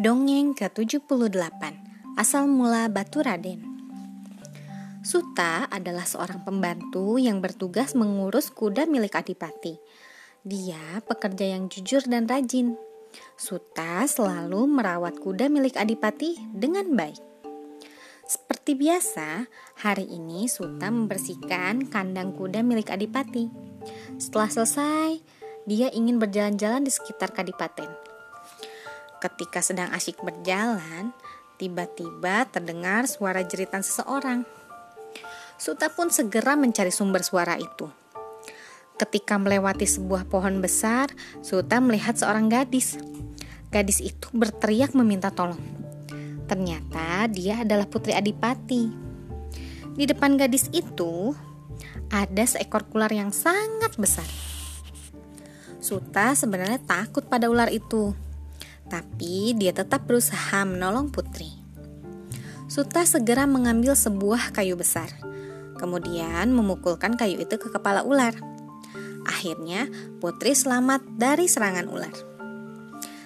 Dongeng ke-78 Asal mula Batu Raden Suta adalah seorang pembantu yang bertugas mengurus kuda milik Adipati. Dia pekerja yang jujur dan rajin. Suta selalu merawat kuda milik Adipati dengan baik. Seperti biasa, hari ini Suta membersihkan kandang kuda milik Adipati. Setelah selesai, dia ingin berjalan-jalan di sekitar Kadipaten. Ketika sedang asyik berjalan, tiba-tiba terdengar suara jeritan seseorang. Suta pun segera mencari sumber suara itu. Ketika melewati sebuah pohon besar, Suta melihat seorang gadis. Gadis itu berteriak meminta tolong. Ternyata dia adalah putri Adipati. Di depan gadis itu ada seekor ular yang sangat besar. Suta sebenarnya takut pada ular itu tapi dia tetap berusaha menolong putri. Suta segera mengambil sebuah kayu besar, kemudian memukulkan kayu itu ke kepala ular. Akhirnya, putri selamat dari serangan ular.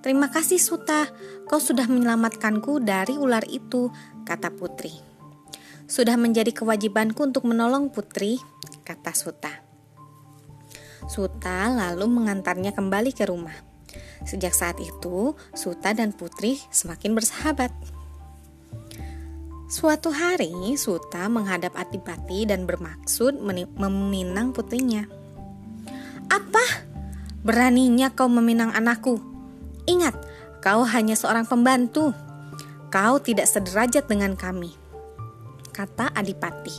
Terima kasih Suta, kau sudah menyelamatkanku dari ular itu, kata putri. Sudah menjadi kewajibanku untuk menolong putri, kata Suta. Suta lalu mengantarnya kembali ke rumah. Sejak saat itu, Suta dan Putri semakin bersahabat. Suatu hari, Suta menghadap Adipati dan bermaksud meminang putrinya. Apa? Beraninya kau meminang anakku? Ingat, kau hanya seorang pembantu. Kau tidak sederajat dengan kami, kata Adipati.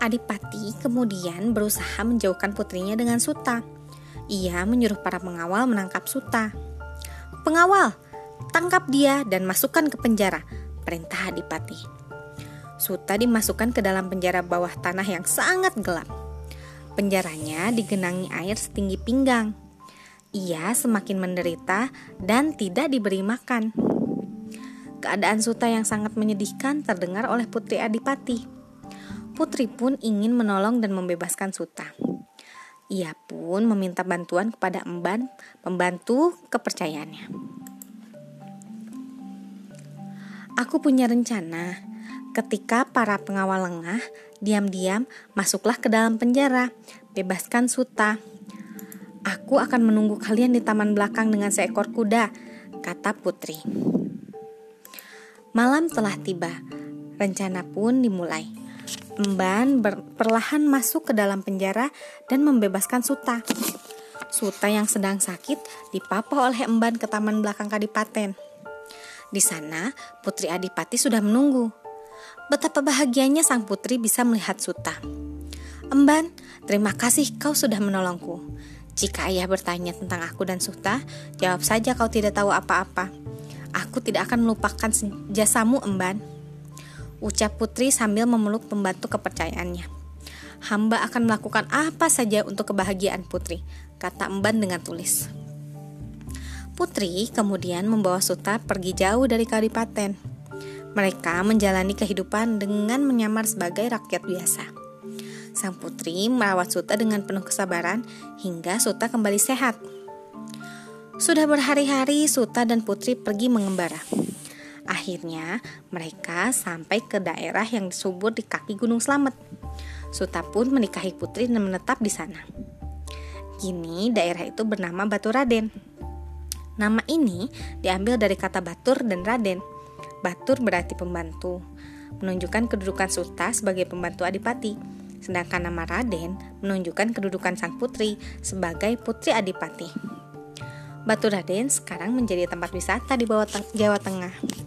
Adipati kemudian berusaha menjauhkan putrinya dengan Suta ia menyuruh para pengawal menangkap Suta. Pengawal, tangkap dia dan masukkan ke penjara, perintah Adipati. Suta dimasukkan ke dalam penjara bawah tanah yang sangat gelap. Penjaranya digenangi air setinggi pinggang. Ia semakin menderita dan tidak diberi makan. Keadaan Suta yang sangat menyedihkan terdengar oleh Putri Adipati. Putri pun ingin menolong dan membebaskan Suta. Ia pun meminta bantuan kepada emban pembantu kepercayaannya. Aku punya rencana. Ketika para pengawal lengah, diam-diam masuklah ke dalam penjara, bebaskan Suta. Aku akan menunggu kalian di taman belakang dengan seekor kuda, kata putri. Malam telah tiba, rencana pun dimulai. Emban perlahan masuk ke dalam penjara dan membebaskan Suta. Suta yang sedang sakit dipapah oleh Emban ke taman belakang Kadipaten. Di sana, Putri Adipati sudah menunggu. Betapa bahagianya sang putri bisa melihat Suta. Emban, terima kasih kau sudah menolongku. Jika ayah bertanya tentang aku dan Suta, jawab saja kau tidak tahu apa-apa. Aku tidak akan melupakan jasamu, Emban ucap putri sambil memeluk pembantu kepercayaannya. Hamba akan melakukan apa saja untuk kebahagiaan putri, kata Emban dengan tulis. Putri kemudian membawa Suta pergi jauh dari Kadipaten. Mereka menjalani kehidupan dengan menyamar sebagai rakyat biasa. Sang putri merawat Suta dengan penuh kesabaran hingga Suta kembali sehat. Sudah berhari-hari Suta dan Putri pergi mengembara. Akhirnya, mereka sampai ke daerah yang subur di kaki Gunung Slamet. Suta pun menikahi putri dan menetap di sana. Kini daerah itu bernama Batu Raden. Nama ini diambil dari kata batur dan raden. Batur berarti pembantu, menunjukkan kedudukan Suta sebagai pembantu Adipati. Sedangkan nama Raden menunjukkan kedudukan sang putri sebagai putri Adipati. Batu Raden sekarang menjadi tempat wisata di bawah Jawa Tengah.